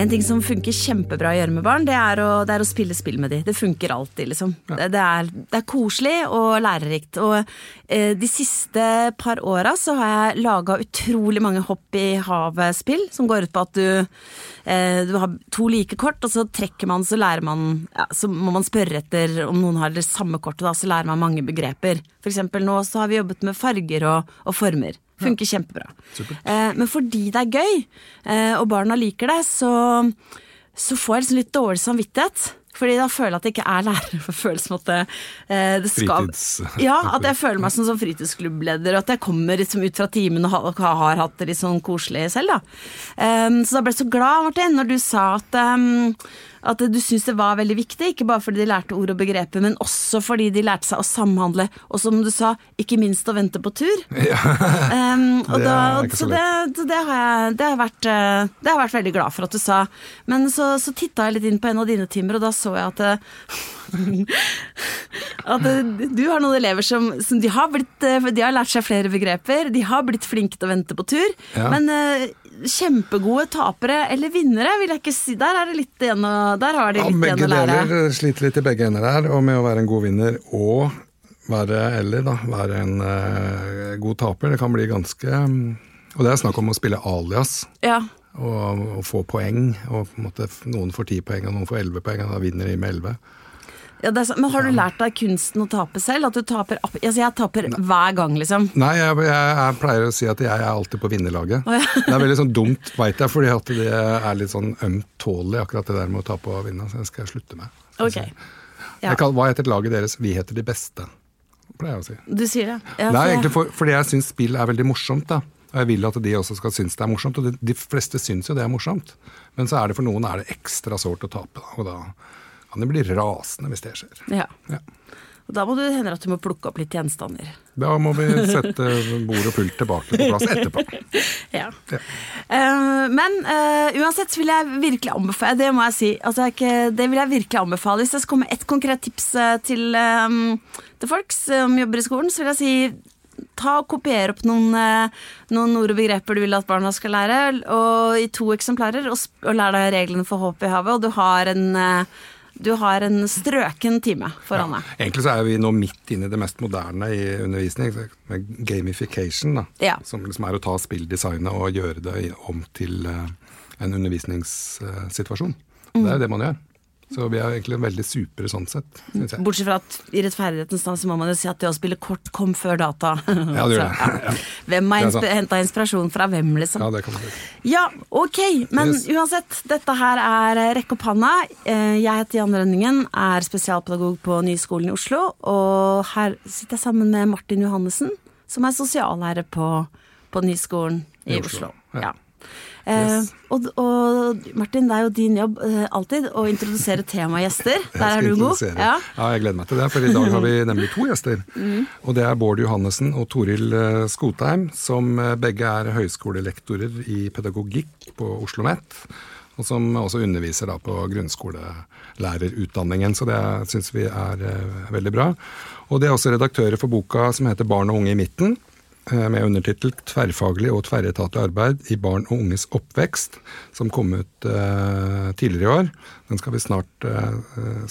En ting som funker kjempebra å gjøre med barn, det er å, det er å spille spill med dem. Det funker alltid, liksom. Det, det, er, det, er, koselig og lærerikt. Og eh, de siste par åra så har jeg laga utrolig mange hopp i havet-spill, som går ut på at du, eh, du har to like kort, og så trekker man, så lærer man ja, Så må man spørre etter om noen har det samme kortet, da, så lærer man mange begreper. For eksempel nå så har vi jobbet med farger og, og former. Funker ja. kjempebra. Eh, men fordi det er gøy, eh, og barna liker det, så, så får jeg liksom litt dårlig samvittighet. Fordi da føler jeg at det ikke er lærer. For føles som at det, eh, det skal Ja, at jeg føler meg som som fritidsklubbleder, og at jeg kommer liksom ut fra timen og har, har, hatt det litt sånn koselig selv, da. Um, så da ble jeg så glad, Martin, når du sa at um, at du syns det var veldig viktig, ikke bare fordi de lærte ord og begreper, men også fordi de lærte seg å samhandle, og som du sa, ikke minst å vente på tur. Ja. Um, det da, så det, så det, har jeg, det, har vært, eh, det har jeg vært veldig glad for at du sa. Men så, så titta jeg litt inn på en av dine timer, og da så jeg at eh, at eh, du har noen elever som, som de, har blitt, de har lært seg flere begreper, de har blitt flinke til å vente på tur, ja. men kjempegode tapere eller vinnere, vil jeg ikke si. Der, er det litt igjen å, der har de litt ja, igjen å lære. Begge deler sliter litt i begge ender der, og med å være en god vinner og være, eller da, være en uh, god taper. Det kan bli ganske Og det er snakk om å spille alias. Ja. Og, og, få poeng. og på en måte, Noen får ti poeng, og noen får elleve poeng, og da vinner de med elleve. Ja, men har du lært deg kunsten å tape selv? At du taper Altså, jeg taper Nei. hver gang, liksom. Nei, jeg, jeg, jeg, pleier å si at jeg er alltid på vinnerlaget. Oh, ja. det er veldig sånn dumt, veit jeg, fordi at det er litt sånn ømtålig, akkurat det der med å tape og vinne. Så det skal jeg slutte med. Okay. Ja. Kan, hva heter laget deres? Vi heter de beste, pleier jeg å si. Du sier det? Ja, det er egentlig for, fordi jeg syns spill er veldig morsomt, da. Og jeg vil at de også skal synes det er morsomt. Og de, de fleste syns jo det er morsomt. Men så er det for noen er det ekstra sårt å tape. Og da kan det bli rasende hvis det skjer. Ja. ja. Og da må det hende at du må plukke opp litt gjenstander. Da må vi sette bord og pult tilbake på plass etterpå. ja. ja. Uh, men uh, uansett vil jeg virkelig anbefale, det må jeg si, altså, det vil jeg virkelig anbefale. Hvis jeg skal komme med ett konkret tips uh, til, um, til folk som jobber i skolen, så vil jeg si ta og kopier opp noen, noen, ord og begreper du vil at barna skal lære, og i to eksemplarer, og, og lær deg reglene for håp i havet, og du har en du har en strøken time foran deg. Ja, egentlig så er vi nå midt inne i det mest moderne i undervisning, med gamification. da, ja. Som liksom er å ta spilldesignet og gjøre det om til uh, en undervisningssituasjon. Mm. Det er jo det man gjør. Så vi er egentlig veldig supre sånn sett. Synes jeg. Bortsett fra at i rettferdighetens navn så må man jo si at det å spille kort kom før data. Ja, det gjør det. Ja. Hvem har insp henta inspirasjon fra hvem, liksom? Ja, det kan man si. Ja, ok. Men yes. uansett, dette her er Rekk opp handa. Eh, jeg heter Jan Rønningen, er spesialpedagog på Nyskolen i Oslo. Og her sitter jeg sammen med Martin Johannessen, som er sosiallærer på, på Nyskolen i, I Oslo. Oslo. Ja. Yes. Eh, og, og, Martin, det er jo din jobb eh, alltid å introdusere temagjester. Der er du god. Ja. ja. jeg gleder meg til det, for i dag har vi nemlig to gjester. Mm. Og det er Bård Johannessen og Toril eh, Skotheim, som begge er høyskolelektorer i pedagogikk på Oslo OsloMet. Og som også underviser da på grunnskolelærerutdanningen, så det syns vi er veldig bra. Og de er også redaktører for boka som heter Barn og unge i midten med undertittel 'Tverrfaglig og tverretatlig arbeid i barn og unges oppvekst', som kom ut uh, tidligere i år. Den skal vi snart uh,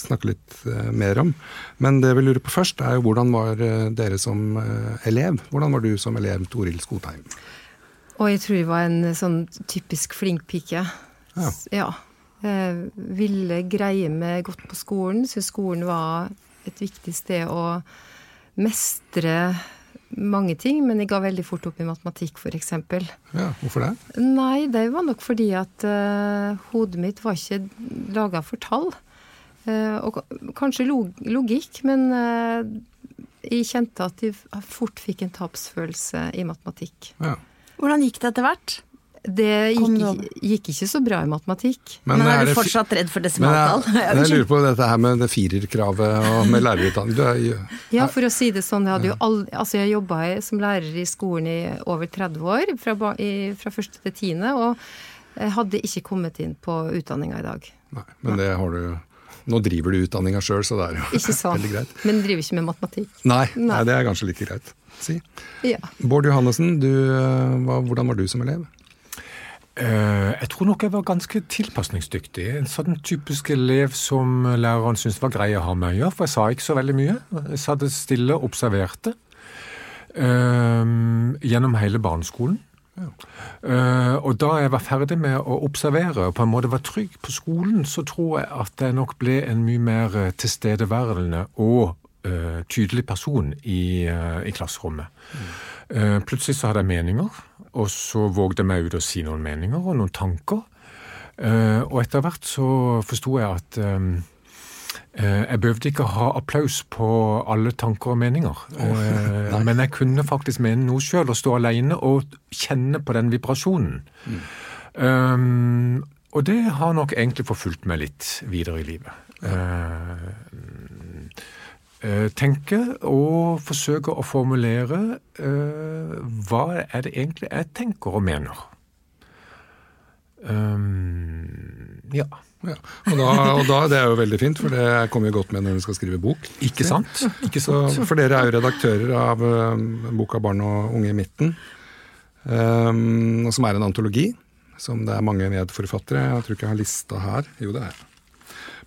snakke litt uh, mer om. Men det vi lurer på først, er jo hvordan var dere som elev? Hvordan var du som elev, Toril Skotheim? Og jeg tror jeg var en sånn typisk flink pike. Ja. ja. ville greie meg godt på skolen. Syns skolen var et viktig sted å mestre mange ting, men jeg ga veldig fort opp i matematikk, f.eks. Ja, hvorfor det? Nei, det var nok fordi at uh, hodet mitt var ikke laga for tall. Uh, og kanskje log logikk, men uh, jeg kjente at jeg fort fikk en tapsfølelse i matematikk. Ja. Hvordan gikk det etter hvert? Det gikk, gikk, ikke så bra i matematikk. Men, men er, du fortsatt redd for desimaltall? Jeg, jeg, lurer på dette her med det firerkravet og med lærerutdanning. Ja, for å si det sånn. Jeg, hadde altså jeg jobba som lærer i skolen i over 30 år, fra, i, fra første til tiende, og jeg hadde ikke kommet inn på utdanninga i dag. Nei, Men det har du nå driver du utdanninga sjøl, så det er jo ikke sant. veldig greit. Men driver ikke med matematikk. Nei, nei. nei det er kanskje like greit. Si. Ja. Bård Johannessen, du, eh, hvordan var du som elev? Eh, jeg tror nok jeg var ganske tilpasningsdyktig. En sånn typisk elev som læreren syntes var grei å ha med å gjøre, for jeg sa ikke så veldig mye. Jeg satt stille og observerte um, gjennom hele barneskolen. Uh, og da jeg var ferdig med å observere og på en måte var trygg på skolen, så tror jeg at jeg nok ble en mye mer tilstedeværende og tydelig person i, i klasserommet. Mm. Plutselig så hadde jeg meninger og så vågde jeg meg ut å si noen meninger og noen tanker. Uh, og etter hvert så forsto jeg at uh, jeg behøvde ikke ha applaus på alle tanker og meninger. Oh, men jeg kunne faktisk mene noe sjøl og stå alene og kjenne på den vibrasjonen. Mm. Um, og det har nok egentlig forfulgt meg litt videre i livet. Ja. Eh, tenke og forsøke å formulere uh, hva er det egentlig jeg tenker og mener. Um, ja. ja. Og, da, og, da, Det er jo veldig fint, for det kommer jo godt med når du skal skrive bok. Ikke sant? Ikke sant? Så, for dere er jo redaktører av boka 'Barn og unge i midten', um, som er en antologi. Som det er mange medforfattere. Jeg tror ikke jeg har lista her. Jo, det er jeg.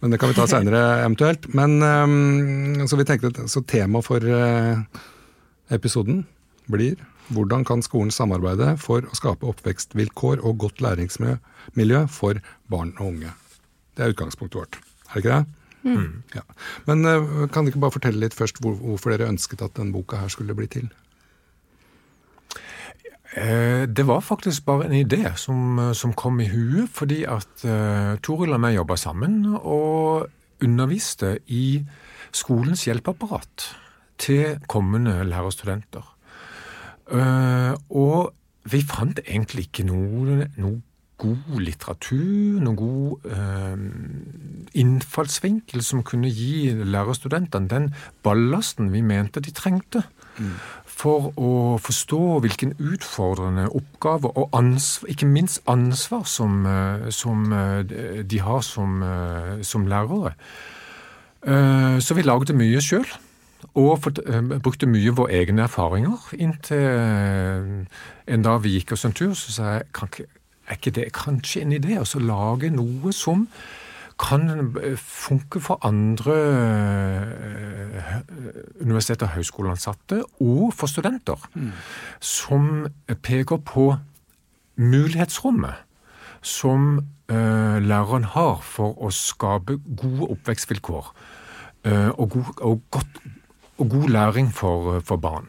Men det kan vi ta seinere eventuelt. Men um, så vi tenkte så temaet for uh, episoden blir hvordan kan skolen samarbeide for å skape oppvekstvilkår og godt læringsmiljø for barn og unge. Det er utgangspunktet vårt. Er det ikke det? Mm. Ja. Men uh, kan du ikke bare fortelle litt først hvor, hvorfor dere ønsket at denne boka her skulle bli til? Eh, det var faktisk bare en idé som, eh, som kom i huet, fordi at uh, Toril og meg jobba sammen og underviste i skolens hjelpeapparat til kommende lærerstudenter. Uh, og vi fant egentlig ikke noe, noe god litteratur, noen god uh, innfallsvinkel som kunne gi lærerstudentene den ballasten vi mente de trengte. For å forstå hvilken utfordrende oppgave og ansvar, ikke minst ansvar som, eh, som eh, de har som, eh, som, lærere. Så vi lagde mye sjøl. Og brukte mye våre egne erfaringer. Inntil en dag vi gikk oss en tur, så sa jeg er ikke det kanskje en idé å lage noe som kan eh, funke for andre eh, universiteter og høyskoleansatte, og for studenter, mm. som peker på mulighetsrommet som uh, læreren har for å skape gode oppvekstvilkår uh, og, god, og, godt, og, god, læring for, for barn.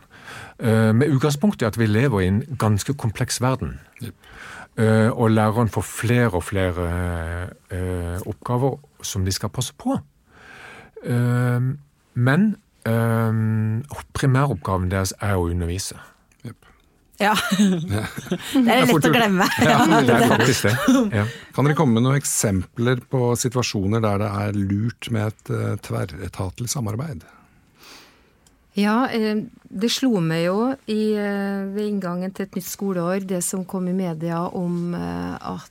Uh, med utgangspunkt i at vi lever i en ganske kompleks verden. Yep. Eh, og læreren får flere og flere eh, oppgaver som de skal passe på. Eh, men primæroppgaven deres er å undervise. Ja. det er lett å glemme. Ja, det er faktisk det. Ja. Kan dere komme med noen eksempler på situasjoner der det er lurt med et tverretatlig samarbeid? Ja, eh, det slo meg jo i, eh, ved inngangen til et nytt skoleår, det som kom i media om eh, at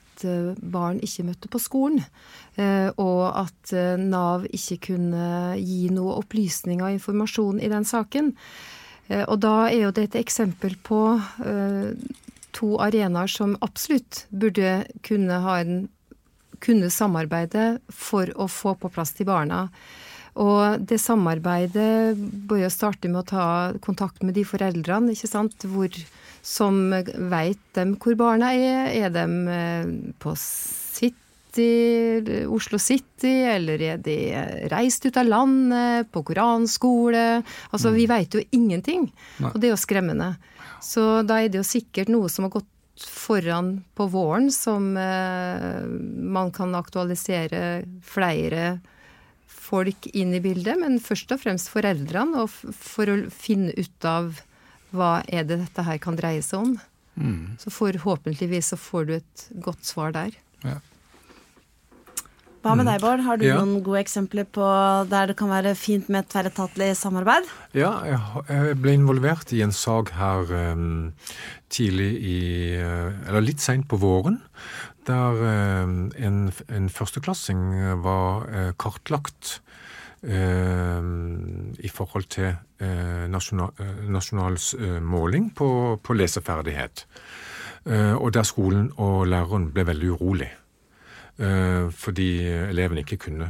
barn ikke møtte på skolen. Og at Nav ikke kunne gi noe opplysning og informasjon i den saken. Og da er jo det et eksempel på to arenaer som absolutt burde kunne, en, kunne samarbeide for å få på plass til barna. Og det samarbeidet bør jo starte med å ta kontakt med de foreldrene ikke sant, hvor, som veit dem hvor barna er. Er de eh, på City, Oslo City, eller er de reist ut av landet, på koranskole? Altså, mm. vi veit jo ingenting, og det er jo skremmende. Så da er det jo sikkert noe som har gått foran på våren, som eh, man kan aktualisere flere folk inn i bildet, men først og fremst foreldrene, for å finne ut av hva er det dette her kan dreie seg om. Mm. Så forhåpentligvis så får du et godt svar der. Ja. Hva med deg, Bård? Har du ja. noen gode eksempler på der det kan være fint med et tverretatlig samarbeid? Ja, jeg ble involvert i en sak her um, tidlig i Eller litt seint på våren der eh, en, en førsteklassing var eh, kartlagt eh, i forhold til nasjonal, nasjonal måling på, på leseferdighet. Og der skolen og læreren ble veldig urolig. Fordi elevene ikke kunne,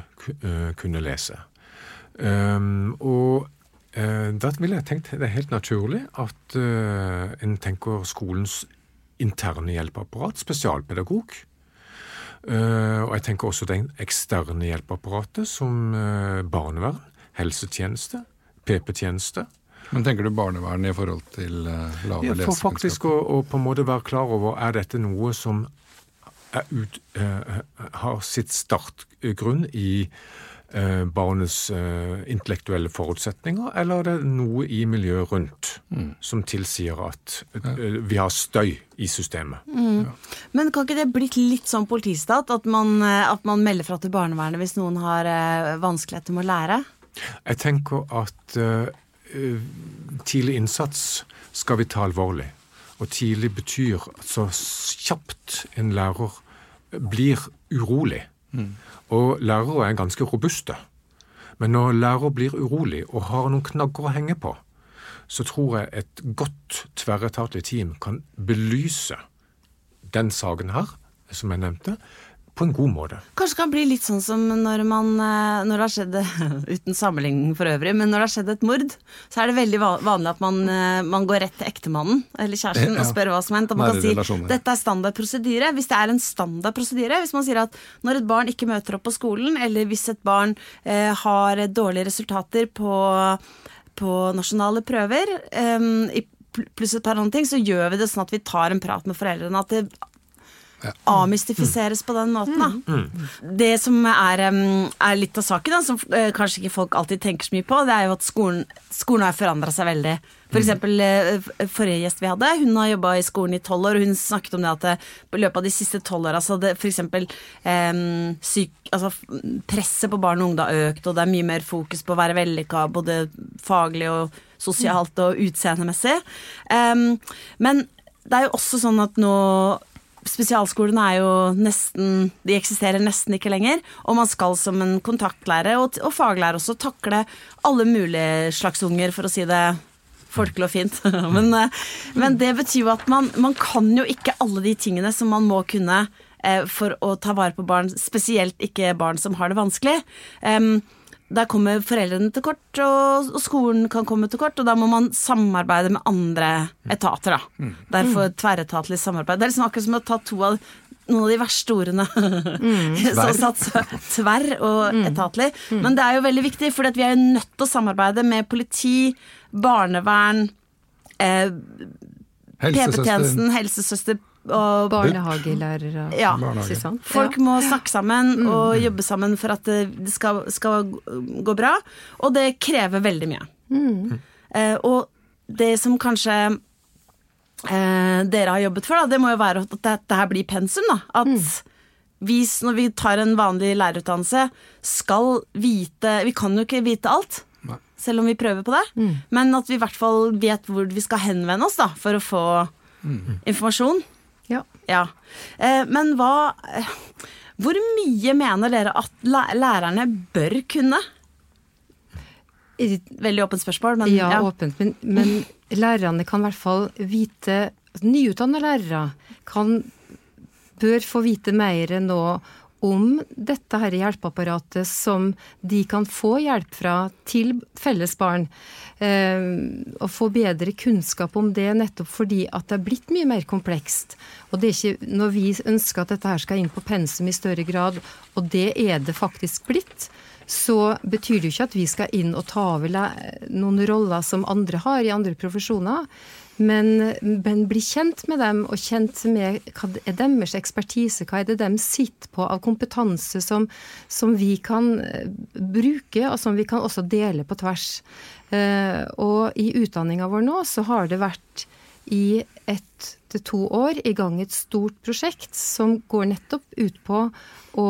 kunne lese. Og da ville jeg tenkt det er helt naturlig at en tenker skolens interne hjelpeapparat, spesialpedagog. Og jeg tenker også det eksterne hjelpeapparatet som barnevern, helsetjeneste, PP-tjeneste. Men tenker du barnevernet i forhold til uh, lave ja, For faktisk å, å, på en måte være klar over er dette noe som ut, uh, har sitt startgrunn i uh, barnets intellektuelle forutsetninger, eller er det noe i miljøet rundt mm. som tilsier at vi har støy i systemet? Mm. Ja. Men kan ikke det blitt litt sånn politistat, at man, at man melder fra til barnevernet hvis noen har vanskeligheter med å lære? Jeg tenker at uh, tidlig innsats skal vi ta alvorlig. Og tidlig betyr at så kjapt en lærer blir urolig. Mm. Og lærere er ganske robuste. Men når lærer blir urolig og har noen knagger å henge på, så tror jeg et godt tverretatlig team kan belyse den saken her, som jeg nevnte, på en god måte. Kanskje det kan bli litt sånn som når man eh, Når det har skjedd Uten sammenligning for øvrig, men når det har skjedd et mord, så er det veldig vanlig at man, eh, man går rett til ektemannen eller kjæresten ja. og spør hva som har hendt. Og man kan si dette er standard prosedyre. Hvis det er en standard prosedyre, hvis man sier at når et barn ikke møter opp på skolen, eller hvis et barn eh, har dårlige resultater på, på nasjonale prøver, eh, pluss et par andre ting, så gjør vi det sånn at vi tar en prat med foreldrene. At det amystifiseres på den måten. Mm. Mm. Det som er, er, litt av saken, da, som eh, kanskje ikke folk alltid tenker så mye på, det er jo at skolen, skolen har forandra seg veldig. For mm. eksempel eh, forrige gjest vi hadde, hun har jobba i skolen i tolv år, og hun snakket om det at det, på løpet av de siste tolv åra så hadde f.eks. Um, altså, presset på barn og unge har økt, og det er mye mer fokus på å være vellykka både faglig og sosialt og utseendemessig. Um, men det er jo også sånn at nå Spesialskolene er jo nesten De eksisterer nesten ikke lenger. Og man skal som en kontaktlærer og, og faglærer også takle alle mulige slags unger, for å si det folkelig og fint. men, eh, men, det betyr jo at man, man, kan jo ikke alle de tingene som man må kunne eh, for å ta vare på barn, spesielt ikke barn som har det vanskelig. Um, der kommer foreldrene til kort, og, og, skolen kan komme til kort, og da må man samarbeide med andre etater. da. Mm. Derfor mm. tverretatlig samarbeid. Det er liksom akkurat som å ta to av noen av de verste ordene. Mm. satt tverr og mm. etatlig. Mm. Men det er jo veldig viktig, for vi er jo nødt til å samarbeide med politi, barnevern, eh, PP-tjenesten, helsesøster Barnehagelærere. Ja. Barnehage. Folk må snakke sammen mm. og jobbe sammen for at det skal, skal gå bra, og det krever veldig mye. Mm. Eh, og det som kanskje eh, dere har jobbet for, da, det må jo være at dette her blir pensum. Da. At mm. vi, når vi tar en vanlig lærerutdannelse, skal vite Vi kan jo ikke vite alt. Selv om vi prøver på det. Mm. Men at vi i hvert fall vet hvor vi skal henvende oss da, for å få mm. informasjon. Ja. ja. Eh, men hva Hvor mye mener dere at lærerne bør kunne? Veldig åpent spørsmål, men Ja, ja. åpent. Men, men lærerne kan i hvert fall vite Nyutdanna lærere kan, bør få vite mer nå om dette her hjelpeapparatet som de kan få hjelp fra til felles barn. Eh, og få bedre kunnskap om det nettopp fordi at det er blitt mye mer komplekst. Og det er ikke når vi ønsker at dette her skal inn på pensum i større grad, og det er det faktisk blitt, så betyr det jo ikke at vi skal inn og ta over noen roller som andre har i andre profesjoner. Men, men, bli kjent med dem, og kjent med hva er deres ekspertise, hva er det de sitter på av kompetanse som, som vi kan eh, bruke, og som vi kan også dele på tvers. Eh, og i utdanninga vår nå så har det vært i ett til to år i gang et stort prosjekt som går nettopp ut på å,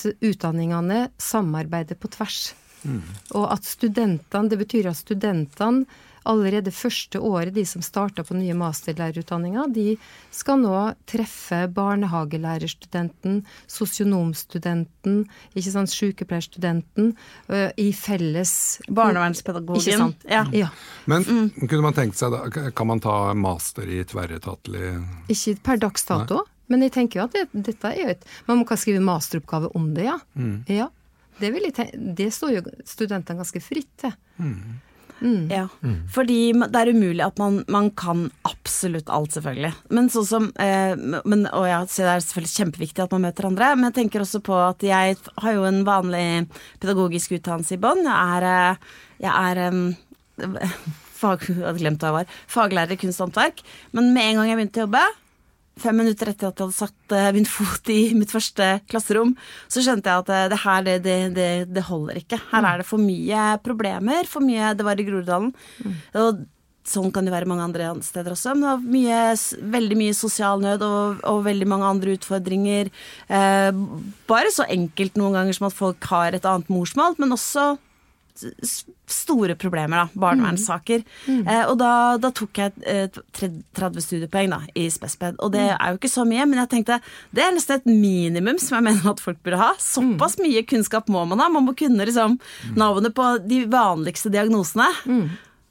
at utdanningene samarbeider på tvers. Mm. Og at studentene, det betyr at studentene allerede første året, de som starta på nye masterlærerutdanninger, de skal nå treffe barnehagelærerstudenten, sosionomstudenten, ikke sant, sykepleierstudenten, i felles Barnevernspedagogen. Ikke sant? Ja. ja. Men kunne man tenkt seg da, kan man ta master i tverretatlig Ikke per dags dato. Men jeg tenker jo at det, dette er jo et Man kan skrive masteroppgave om det, ja. Mm. ja. Det, vil jeg tenke, det står jo studentene ganske fritt til. Mm. Mm. Ja, fordi det er umulig at man, man kan absolutt alt, selvfølgelig. Men sånn som eh, men, Og ja, så det er selvfølgelig kjempeviktig at man møter andre, men jeg tenker også på at jeg har jo en vanlig pedagogisk utdannelse i bånn. Jeg er, eh, jeg er um, fag, Jeg hadde glemt hva jeg var. Faglærer i kunst og håndverk. Men med en gang jeg begynte å jobbe, fem minutter etter at jeg hadde satt uh, min fot i mitt første klasserom, så skjønte jeg at uh, det her, det, det, det, holder ikke. Her er det for mye problemer. For mye Det var i Groruddalen. Og sånn kan det være mange andre steder også. Men det var mye, veldig mye sosial nød og, og veldig mange andre utfordringer. Eh, bare så enkelt noen ganger som at folk har et annet morsmål, men også store problemer, da. Barnevernssaker. Mm. Mm. Eh, og da, da, tok jeg eh, 30 studiepoeng da, i Spesped. Og det er jo ikke så mye, men jeg tenkte det er nesten et minimum som jeg mener at folk burde ha. Såpass mye kunnskap må man ha. Man må kunne liksom navnet på de vanligste diagnosene. Mm.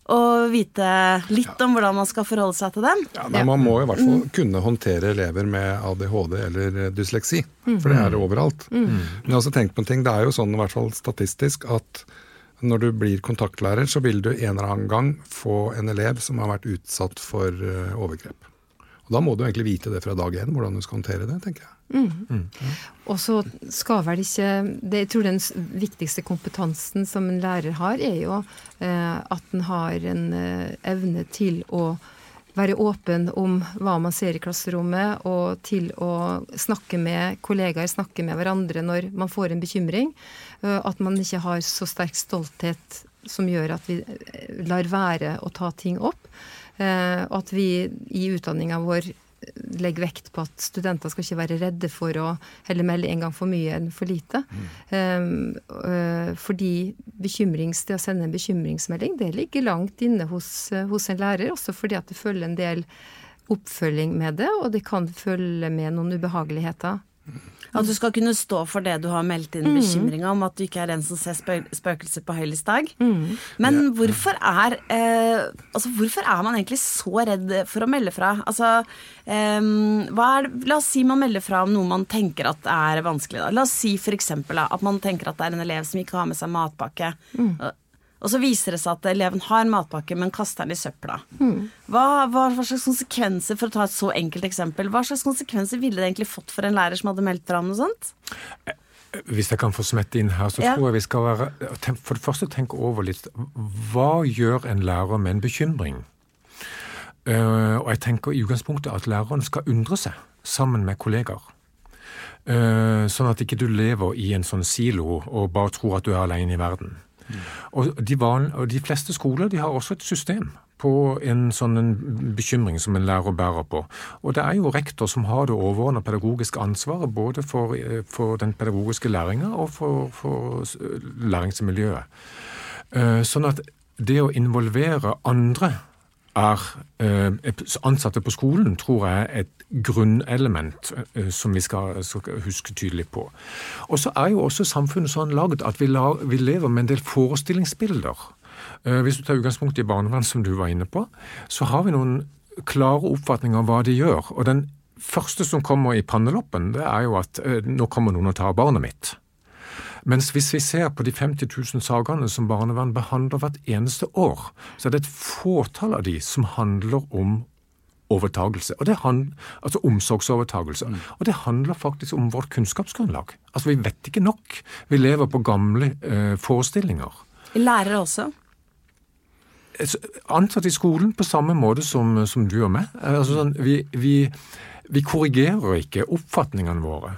Og vite litt om hvordan man skal forholde seg til dem. Ja, men Man må i hvert fall kunne håndtere elever med ADHD eller dysleksi, for det er det overalt. Men jeg har også tenkt på en ting, det er jo sånn i hvert fall statistisk at når du blir kontaktlærer, så vil du en eller annen gang få en elev som har vært utsatt for uh, overgrep. Og Da må du egentlig vite det fra dag én, hvordan du skal håndtere det, tenker jeg. Mm. Mm. Ja. Og så skal vel ikke det, Jeg tror den viktigste kompetansen som en lærer har, er jo eh, at en har en eh, evne til å være åpen om hva man ser i klasserommet, og til å snakke med kollegaer, snakke med hverandre når man får en bekymring. At man ikke har så sterk stolthet som gjør at vi lar være å ta ting opp. At vi i utdanninga vår legger vekt på at studenter skal ikke være redde for å heller melde en gang for mye enn for lite. Mm. Um, fordi det å sende en bekymringsmelding, det ligger langt inne hos, hos, en lærer. Også fordi at det følger en del oppfølging med det, og det kan følge med noen ubehageligheter. At du skal kunne stå for det du har meldt inn mm. bekymringa om, at du ikke er den som ser spøkelser på høylys dag. Mm. Men hvorfor er, eh, altså, hvorfor er man egentlig så redd for å melde fra? Altså, eh, er, la oss si man melder fra om noe man tenker at er vanskelig. Da. La oss si f.eks. at man tenker at det er en elev som ikke har med seg matpakke. Mm. Og så viser det seg at eleven har matpakke, men kaster den i søpla. Mm. Hva, hva, hva, slags konsekvenser, for å ta et så enkelt eksempel, hva slags konsekvenser ville det egentlig fått for en lærer som hadde meldt fra om noe sånt? Hvis jeg kan få smette inn her, så ja. tror jeg vi skal være For det første tenke over litt Hva gjør en lærer med en bekymring? Uh, og jeg tenker i utgangspunktet at læreren skal undre seg sammen med kollegaer. Uh, sånn at ikke du lever i en sånn silo og bare tror at du er alene i verden. Og de, van, og de, fleste skoler de har også et system på en sånn en bekymring som en lærer bærer på. Og det er jo rektor som har det overordna pedagogiske ansvaret både for, eh, for den pedagogiske læringa og for, for læringsmiljøet. Eh, sånn at det å involvere andre er eh, ansatte på skolen, tror jeg er et grunnelement eh, som vi skal, skal, huske tydelig på. Og så er jo også samfunnet sånn lagd at vi, la, vi, lever med en del forestillingsbilder. Eh, hvis du tar utgangspunkt i barnevern, som du var inne på, så har vi noen klare oppfatninger av hva de gjør. Og den første som kommer i panneloppen, det er jo at nå kommer noen og tar barnet mitt. Mens hvis vi ser på de 50 000 sakene som barnevern behandler hvert eneste år, så er det et fåtall av de som handler om overtagelse. Og det handler, altså omsorgsovertagelse. Mm. Og det handler faktisk om vårt kunnskapsgrunnlag. Altså Vi vet ikke nok. Vi lever på gamle eh, forestillinger. Lærere også? Ansatt i skolen på samme måte som, som du og meg. Altså, sånn, vi, vi, vi korrigerer ikke oppfatningene våre.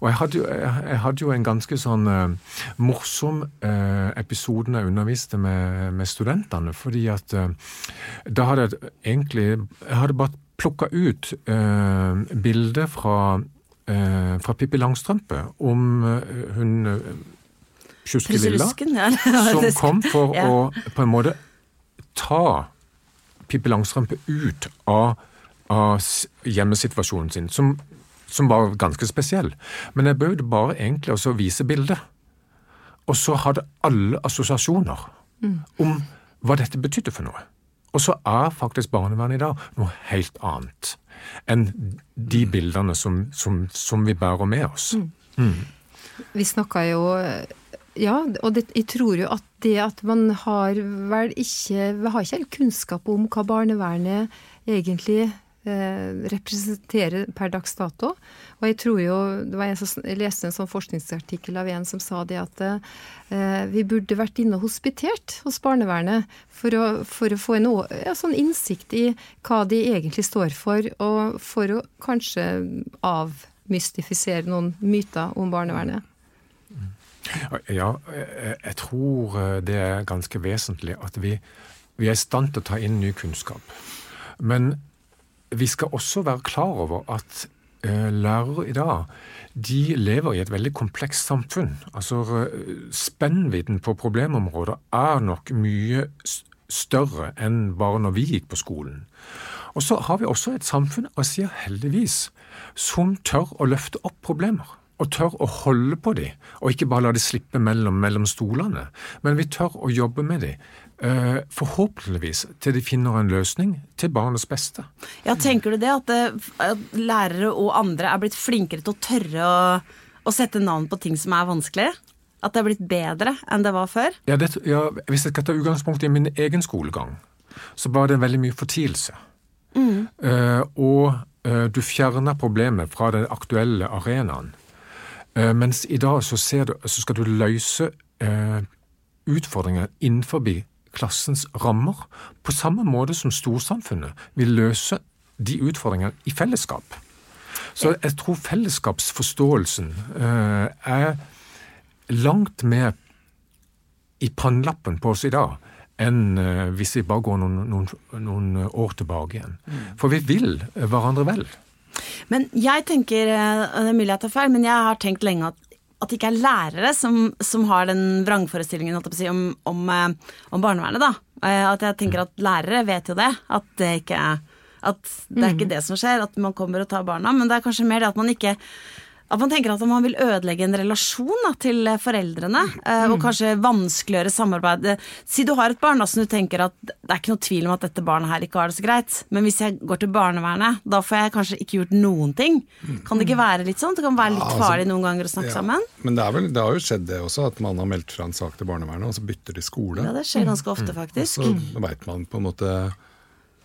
Og jeg hadde, jo, jeg hadde jo en ganske sånn uh, morsom uh, episode jeg underviste med, med, studentene. Fordi at uh, da hadde jeg egentlig Jeg hadde bare plukka ut bilder fra, fra Pippi Langstrømpe om hun Tjuskelilla, som kom for ja. å på en måte ta Pippi Langstrømpe ut av, av hjemmesituasjonen sin, som, som, var ganske spesiell. Men jeg behøvde bare egentlig også vise bildet. Og så hadde alle assosiasjoner mm. om hva dette betydde for noe. Og så er faktisk barnevernet i dag noe helt annet enn de bildene som, som, som vi bærer med oss. Mm. Mm. Vi snakka jo Ja, og det, jeg tror jo at det at man har vel ikke Vi har ikke helt kunnskap om hva barnevernet egentlig representerer per dags dato. Og jeg tror jo det var en som, leste en sånn forskningsartikkel av en som sa det at eh, vi burde vært inne og hospitert hos barnevernet for å, for å få en ja, sånn innsikt i hva de egentlig står for, og for å kanskje avmystifisere noen myter om barnevernet. Ja, jeg tror eh, det er ganske vesentlig at vi, vi er i stand til å ta inn ny kunnskap. Men vi skal også være klar over at eh, lærere i dag de lever i et veldig komplekst samfunn. Altså Spennvidden på problemområder er nok mye større enn bare når vi gikk på skolen. Og så har vi også et samfunn, og jeg sier heldigvis, som tør å løfte opp problemer og tør å holde på dem, og ikke bare la dem slippe mellom, mellom, stolene. Men vi tør å jobbe med dem, forhåpentligvis til de finner en løsning til barnets beste. Ja, Tenker du det, at, det, at lærere og andre er blitt flinkere til å tørre å, å, sette navn på ting som er vanskelig? At det er blitt bedre enn det var før? Ja, det, ja Hvis jeg skal ta utgangspunkt i min egen skolegang, så var det veldig mye fortielse. Mm. Uh, og uh, du fjerner problemet fra den aktuelle arenaen. Uh, mens i dag så, du, så skal du løse eh, utfordringer innenfor klassens rammer, på samme måte som storsamfunnet vil løse de utfordringene i fellesskap. Så jeg tror fellesskapsforståelsen eh, er langt mer i pannlappen på oss i dag enn eh, hvis vi bare går noen, noen, noen år tilbake igjen. Mm. For vi vil hverandre vel. Men jeg tenker, eh, det er mulig jeg tar feil, men jeg har tenkt lenge at at det ikke er lærere som, som har den vrangforestillingen si, om, om, eh, om, barnevernet. da. Eh, at jeg tenker at lærere vet jo det. At det ikke er, at det er ikke mm. det som skjer, at man kommer og tar barna. Men det er kanskje mer det at man ikke at man tenker at man vil ødelegge en relasjon da, til foreldrene, eh, mm. og kanskje vanskeliggjøre samarbeidet. Si du har et barn da, som du tenker at det er ikke noe tvil om at dette barnet her ikke har det så greit, men hvis jeg går til barnevernet, da får jeg kanskje ikke gjort noen ting. Kan det ikke være litt sånn? Det kan være litt altså, farlig noen ganger å snakke ja. sammen? Men det, vel, det, har jo skjedd det også, at man har meldt fra en sak til barnevernet, og så bytter de skole. Ja, det skjer ganske ofte, mm. faktisk. Og så veit man på en måte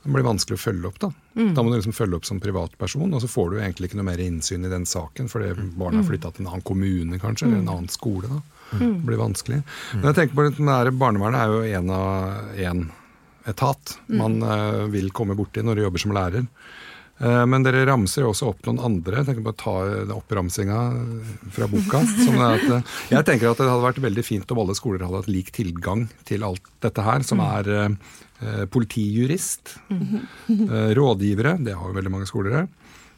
det blir vanskelig å følge opp. Da mm. Da må du liksom følge opp som privatperson, og så får du egentlig ikke noe mer innsyn i den saken fordi mm. barnet har mm. flytta til en annen kommune kanskje, eller en mm. annen skole. da. Det blir vanskelig. Men jeg tenker på det Barnevernet er jo en av én etat man uh, vil komme borti når du jobber som lærer. Uh, men dere ramser jo også opp noen andre. Jeg tenker på å ta oppramsinga fra boka. at, jeg tenker at det hadde vært veldig fint om alle skoler hadde hatt lik tilgang til alt dette her, som er Eh, politijurist, eh, rådgivere, det har jo veldig mange skoler.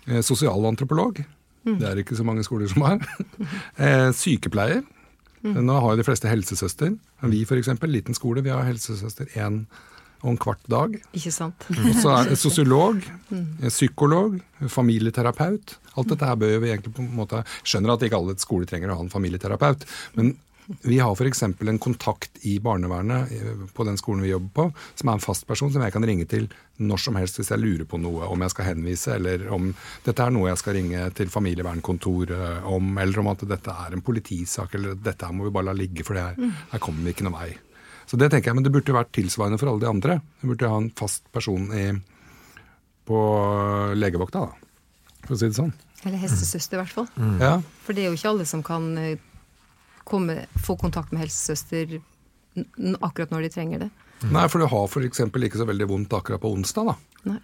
Eh, sosialantropolog, det er ikke så mange skoler som har. Sykepleier. Nå har jo de fleste helsesøster. Vi f.eks., liten skole, vi har helsesøster én og en kvart dag. Ikke sant. Og så er det sosiolog, psykolog, familieterapeut. Alt dette her bør vi egentlig på en måte Skjønner at ikke alle skoler trenger å ha en familieterapeut, men vi har f.eks. en kontakt i barnevernet eh, på den skolen vi jobber på, som er en fast person som jeg kan ringe til når som helst hvis jeg lurer på noe, om jeg skal henvise, eller om dette er noe jeg skal ringe til familievernkontoret om, eller om at dette er en politisak, eller dette her må vi bare la ligge, for her, her kommer vi ikke noen vei. Så det tenker jeg, Men det burde vært tilsvarende for alle de andre. Du burde ha en fast person i, på legevakta, da, for å si det sånn. Eller helsesøster, i hvert fall. Mm. Ja. For det er jo ikke alle som kan eh, komme, få kontakt med helsesøster akkurat når de trenger det. Nei, for du har f.eks. ikke så veldig vondt akkurat på onsdag. Da Nei.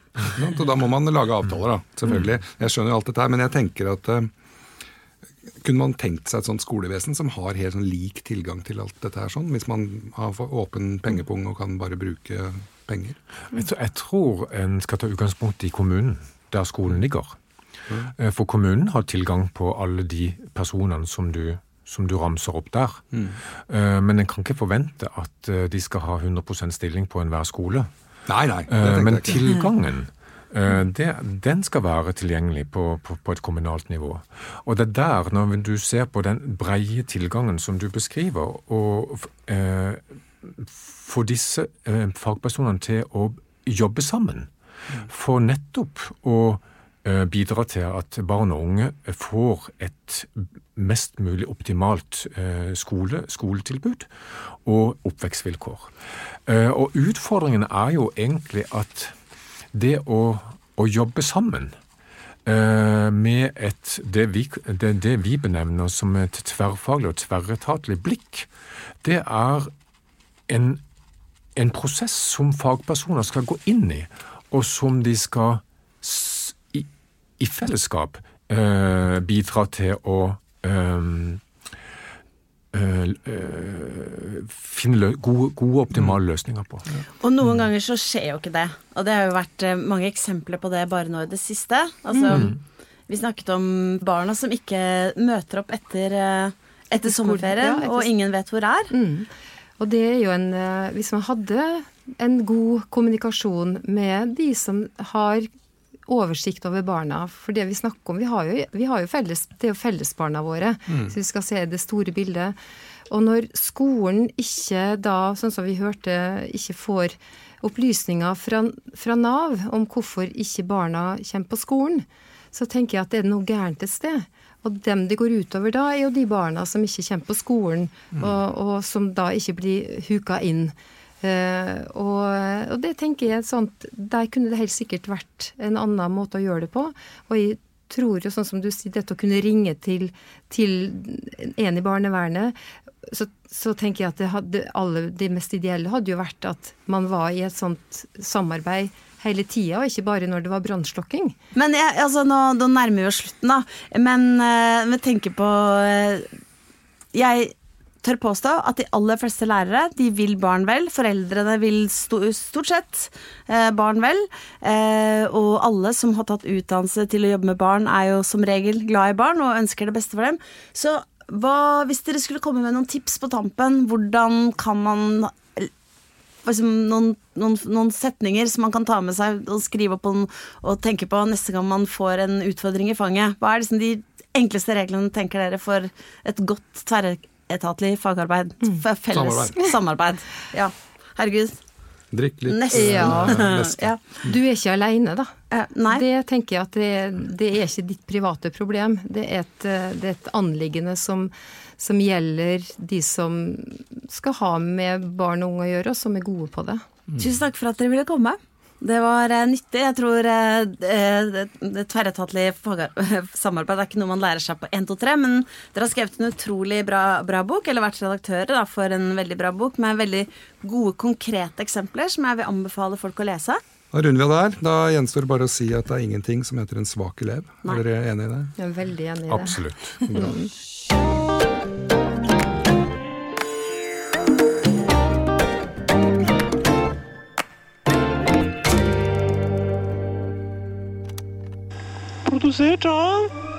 Og da må man lage avtaler, da, selvfølgelig. Jeg skjønner jo alt dette her, men jeg tenker at uh, kunne man tenkt seg et sånt skolevesen som har helt sånn lik tilgang til alt dette her, sånn, hvis man har åpen pengepung og kan bare bruke penger? Jeg tror, jeg tror en skal ta utgangspunkt i kommunen, der skolen ligger. Mm. For kommunen har tilgang på alle de personene som du som du ramser opp der. Mm. Men en kan ikke forvente at de skal ha 100% stilling på enhver skole. Nei, nei. Men tilgangen det, den skal være tilgjengelig på, på, på, et kommunalt nivå. Og det er der, når du ser på den breie tilgangen som du beskriver, og eh, få disse eh, fagpersonene til å jobbe sammen, for nettopp å eh, bidra til at barn og unge får et mest mulig optimalt eh, skole, skoletilbud og oppvekstvilkår. Og utfordringen er jo egentlig at det å, å jobbe sammen med et, det, vi, det, det vi benevner som et tverrfaglig og tverretatlig blikk, det er en, en prosess som fagpersoner skal gå inn i, og som de skal i, i fellesskap eh, bidra til å uh, finne gode, gode, optimale løsninger på. Og noen ganger så skjer jo ikke det. Og det har jo vært mange eksempler på det bare nå i det siste. Altså, mm. Vi snakket om barna som ikke møter opp etter, etter sommerferien, ja, etter... og ingen vet hvor er. Mm. Og det er jo en eh, Hvis man hadde en god kommunikasjon med de som har oversikt over barna. For det vi snakker om Vi har jo, vi har jo felles, det er jo fellesbarna våre, mm. så vi skal se det store bildet. Og når skolen ikke da, sånn som vi hørte, ikke får opplysninger fra, fra Nav om hvorfor ikke barna kommer på skolen, så tenker jeg at det er noe gærent et sted. Og dem det går utover da, er jo de barna som ikke kommer på skolen, mm. og, og, som da ikke blir huka inn. Uh, og, og, det tenker jeg sånt Der kunne det helt sikkert vært en annen måte å gjøre det på. Og jeg tror jo, sånn som du sier, dette å kunne ringe til, til en i barnevernet, så, så, tenker jeg at det hadde, alle det mest ideelle hadde jo vært at man var i et sånt samarbeid hele tida, og ikke bare når det var brannslokking. Men jeg, altså, nå, nå, nærmer vi oss slutten, da. Men vi tenker på uh, Jeg tør påstå at de aller fleste lærere de vil barn vel. Foreldrene vil stort sett uh, barn vel. og alle som har tatt utdannelse til å jobbe med barn, er jo som regel glad i barn og ønsker det beste for dem. Så hva, hvis dere skulle komme med noen tips på tampen, hvordan kan man liksom, noen, noen, noen, setninger som man kan ta med seg og skrive opp og, og tenke på neste gang man får en utfordring i fanget. Hva er liksom de enkleste reglene tenker dere for et godt tverretatlig fagarbeid? Mm. Felles samarbeid. samarbeid. Ja. Herregud. Drikk litt. Nesten. Ja. ja. Du er ikke aleine, da. Eh, nei. Det tenker jeg at det, det, er ikke ditt private problem. Det er et, det er et anliggende som, som gjelder de som skal ha med barn og unge å gjøre, og som er gode på det. Mm. Tusen takk for at dere ville komme. Det var eh, nyttig. Jeg tror eh, det, det samarbeid er ikke noe man lærer seg på 1, 2, 3, men dere har skrevet en utrolig bra, bra bok, eller vært redaktører da, for en veldig bra bok, med veldig gode, konkrete eksempler som jeg vil anbefale folk å lese. Da runder vi der. Da gjenstår det bare å si at det er ingenting som heter en svak elev. Nei. Er dere enig i det? Jeg er veldig enig i det. Absolutt. Bra. Produsert av